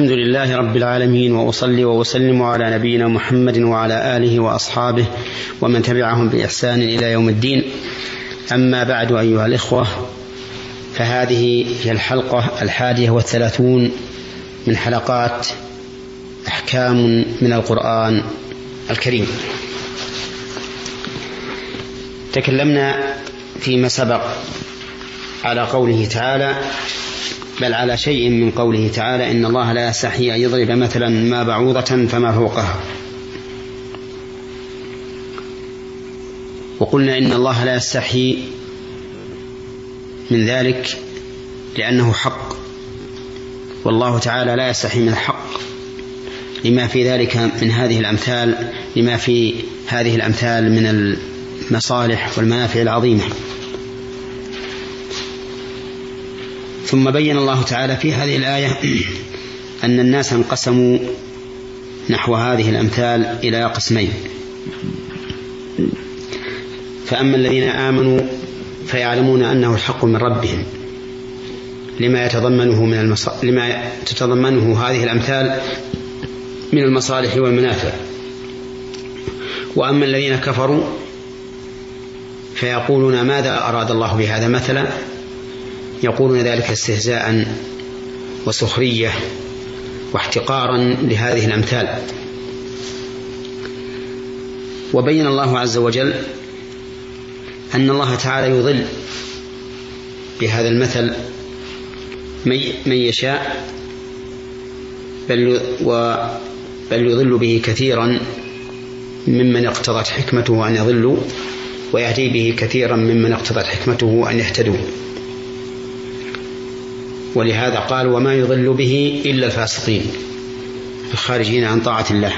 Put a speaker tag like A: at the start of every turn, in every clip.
A: الحمد لله رب العالمين وأصلي وأسلم على نبينا محمد وعلى آله وأصحابه ومن تبعهم بإحسان إلى يوم الدين. أما بعد أيها الإخوة فهذه هي الحلقة الحادية والثلاثون من حلقات أحكام من القرآن الكريم. تكلمنا فيما سبق على قوله تعالى بل على شيء من قوله تعالى إن الله لا يستحي أن يضرب مثلا ما بعوضة فما فوقها. وقلنا إن الله لا يستحي من ذلك لأنه حق. والله تعالى لا يستحي من الحق. لما في ذلك من هذه الأمثال لما في هذه الأمثال من المصالح والمنافع العظيمة. ثم بين الله تعالى في هذه الآية أن الناس انقسموا نحو هذه الأمثال إلى قسمين. فأما الذين آمنوا فيعلمون أنه الحق من ربهم. لما يتضمنه من المص... لما تتضمنه هذه الأمثال من المصالح والمنافع. وأما الذين كفروا فيقولون ماذا أراد الله بهذا مثلا؟ يقولون ذلك استهزاء وسخرية واحتقارا لهذه الأمثال. وبين الله عز وجل أن الله تعالى يضل بهذا المثل من يشاء بل و بل يضل به كثيرا ممن اقتضت حكمته أن يضلوا ويهدي به كثيرا ممن اقتضت حكمته أن يهتدوا. ولهذا قال وما يضل به إلا الفاسقين الخارجين عن طاعة الله.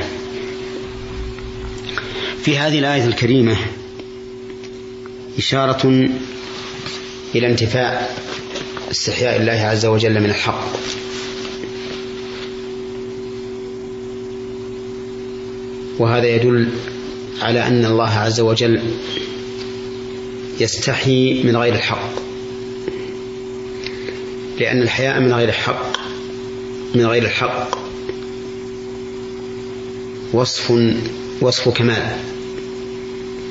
A: في هذه الآية الكريمة إشارة إلى انتفاء استحياء الله عز وجل من الحق. وهذا يدل على أن الله عز وجل يستحي من غير الحق. لأن الحياء من غير الحق من غير الحق. وصف وصف كمال.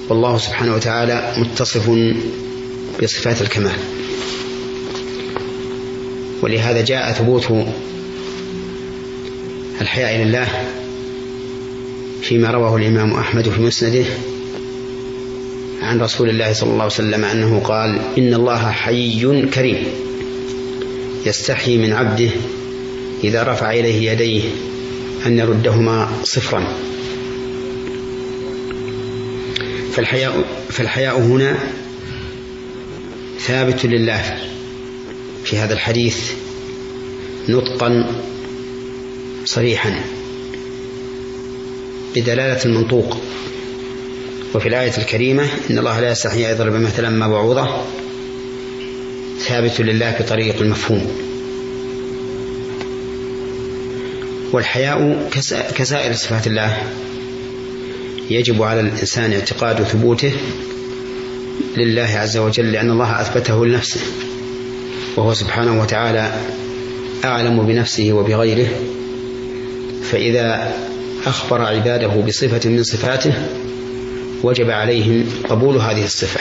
A: والله سبحانه وتعالى متصف بصفات الكمال. ولهذا جاء ثبوت الحياء لله فيما رواه الإمام أحمد في مسنده عن رسول الله صلى الله عليه وسلم أنه قال إن الله حي كريم. يستحي من عبده إذا رفع إليه يديه أن يردهما صفرا. فالحياء فالحياء هنا ثابت لله في هذا الحديث نطقا صريحا بدلالة المنطوق وفي الآية الكريمة إن الله لا يستحي أن يضرب مثلا ما بعوضة ثابت لله بطريق المفهوم. والحياء كسائر صفات الله. يجب على الإنسان اعتقاد ثبوته لله عز وجل لأن الله أثبته لنفسه وهو سبحانه وتعالى أعلم بنفسه وبغيره. فإذا أخبر عباده بصفة من صفاته وجب عليهم قبول هذه الصفة.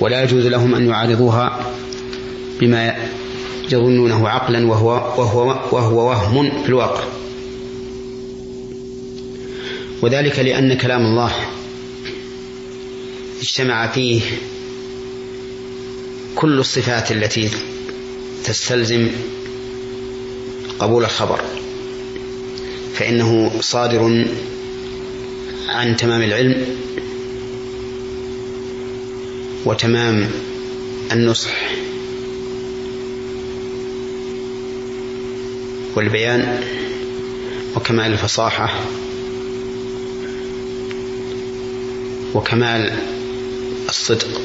A: ولا يجوز لهم أن يعارضوها بما يظنونه عقلا وهو وهو وهو وهم في الواقع. وذلك لأن كلام الله اجتمع فيه كل الصفات التي تستلزم قبول الخبر فإنه صادر عن تمام العلم وتمام النصح. والبيان وكمال الفصاحة وكمال الصدق.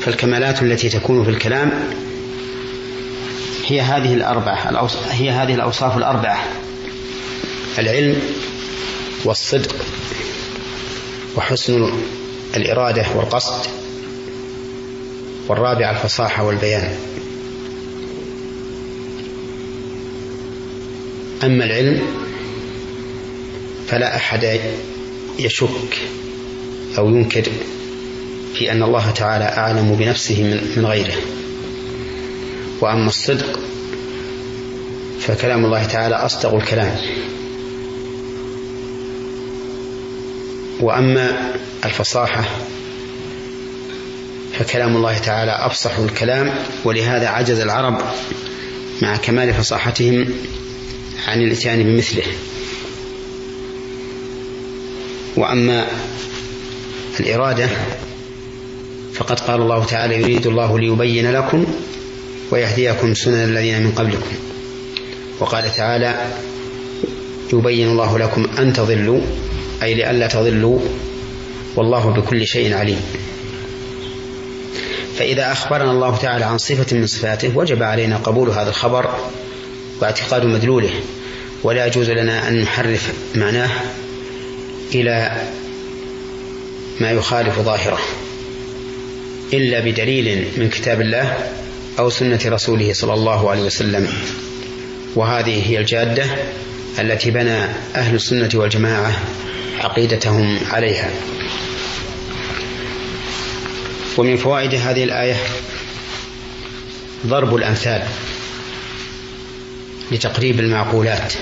A: فالكمالات التي تكون في الكلام هي هذه الأربعة هي هذه الأوصاف الأربعة العلم والصدق وحسن الإرادة والقصد والرابع الفصاحة والبيان. أما العلم فلا أحد يشك أو ينكر في أن الله تعالى أعلم بنفسه من غيره. وأما الصدق فكلام الله تعالى أصدق الكلام. وأما الفصاحة فكلام الله تعالى أفصح الكلام ولهذا عجز العرب مع كمال فصاحتهم عن الاتيان بمثله وأما الإرادة فقد قال الله تعالى يريد الله ليبين لكم ويهديكم سنن الذين من قبلكم. وقال تعالى يبين الله لكم أن تضلوا أي لئلا تضلوا والله بكل شيء عليم. فإذا أخبرنا الله تعالى عن صفة من صفاته وجب علينا قبول هذا الخبر واعتقاد مدلوله ولا يجوز لنا أن نحرف معناه إلى ما يخالف ظاهره إلا بدليل من كتاب الله أو سنة رسوله صلى الله عليه وسلم. وهذه هي الجادة التي بنى أهل السنة والجماعة عقيدتهم عليها. ومن فوائد هذه الآية ضرب الأمثال. لتقريب المعقولات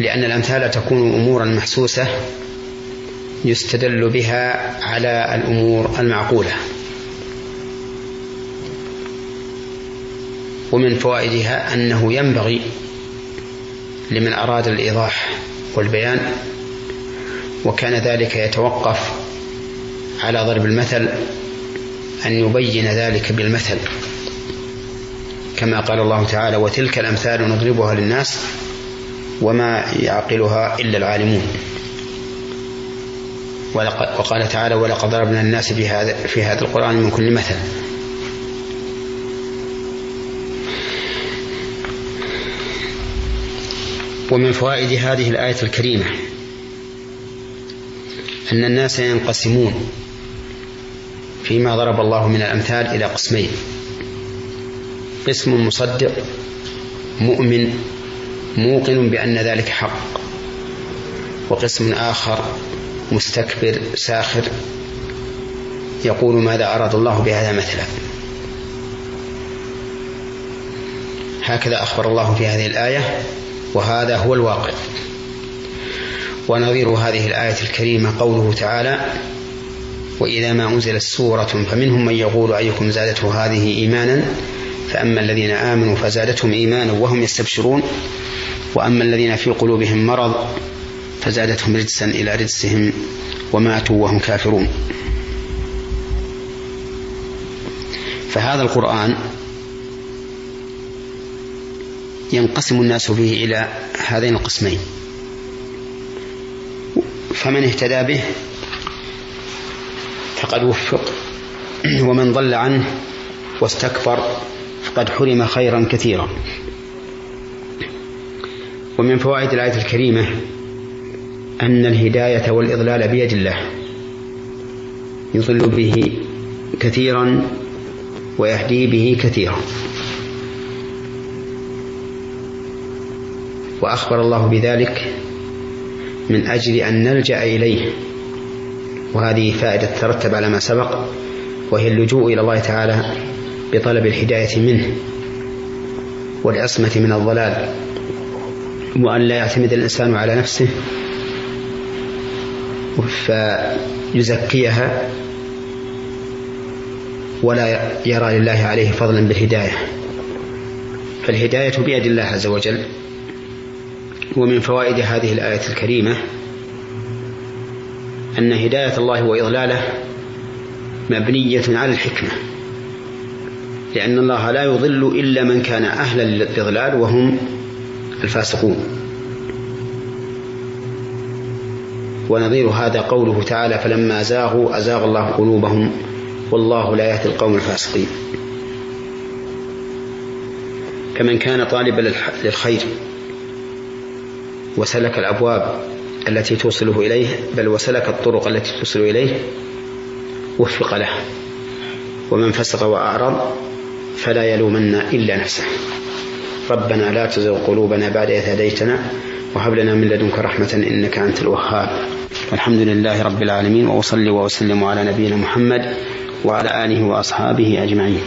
A: لأن الأمثال تكون أمورا محسوسة يستدل بها على الأمور المعقولة. ومن فوائدها أنه ينبغي لمن أراد الإيضاح والبيان وكان ذلك يتوقف على ضرب المثل أن يبين ذلك بالمثل. كما قال الله تعالى وتلك الأمثال نضربها للناس وما يعقلها إلا العالمون. وقال تعالى ولقد ضربنا الناس في هذا في هذا القرآن من كل مثل. ومن فوائد هذه الآية الكريمة أن الناس ينقسمون فيما ضرب الله من الأمثال إلى قسمين. قسم مصدق مؤمن موقن بأن ذلك حق. وقسم آخر مستكبر ساخر. يقول ماذا أراد الله بهذا مثلا؟ هكذا أخبر الله في هذه الآية وهذا هو الواقع. ونظير هذه الآية الكريمة قوله تعالى وإذا ما أنزلت سورة فمنهم من يقول أيكم زادته هذه إيمانا؟ فأما الذين آمنوا فزادتهم إيمانا وهم يستبشرون وأما الذين في قلوبهم مرض فزادتهم رجسا إلى رجسهم وماتوا وهم كافرون. فهذا القرآن ينقسم الناس فيه إلى هذين القسمين. فمن اهتدى به فقد وفق ومن ضل عنه واستكبر فقد حرم خيرا كثيرا. ومن فوائد الآية الكريمة أن الهداية والإضلال بيد الله. يضل به كثيرا ويهدي به كثيرا. وأخبر الله بذلك من أجل أن نلجأ إليه. وهذه فائدة ترتب على ما سبق وهي اللجوء إلى الله تعالى بطلب الهداية منه والعصمة من الضلال وأن لا يعتمد الإنسان على نفسه فيزكيها ولا يرى لله عليه فضلا بالهداية. فالهداية بيد الله عز وجل ومن فوائد هذه الآية الكريمة أن هداية الله وإضلاله مبنية على الحكمة. لأن الله لا يضل إلا من كان أهلا للإضلال وهم الفاسقون. ونظير هذا قوله تعالى فلما زاغوا أزاغ الله قلوبهم والله لا يهدي القوم الفاسقين. كمن كان طالبا للخير وسلك الأبواب التي توصله إليه بل وسلك الطرق التي توصل إليه وفق له. ومن فسق وأعرض فلا يلومن إلا نفسه. ربنا لا تزغ قلوبنا بعد إذ هديتنا وهب لنا من لدنك رحمة إنك أنت الوهاب. الحمد لله رب العالمين وأصلي وأسلم على نبينا محمد وعلى آله وأصحابه أجمعين.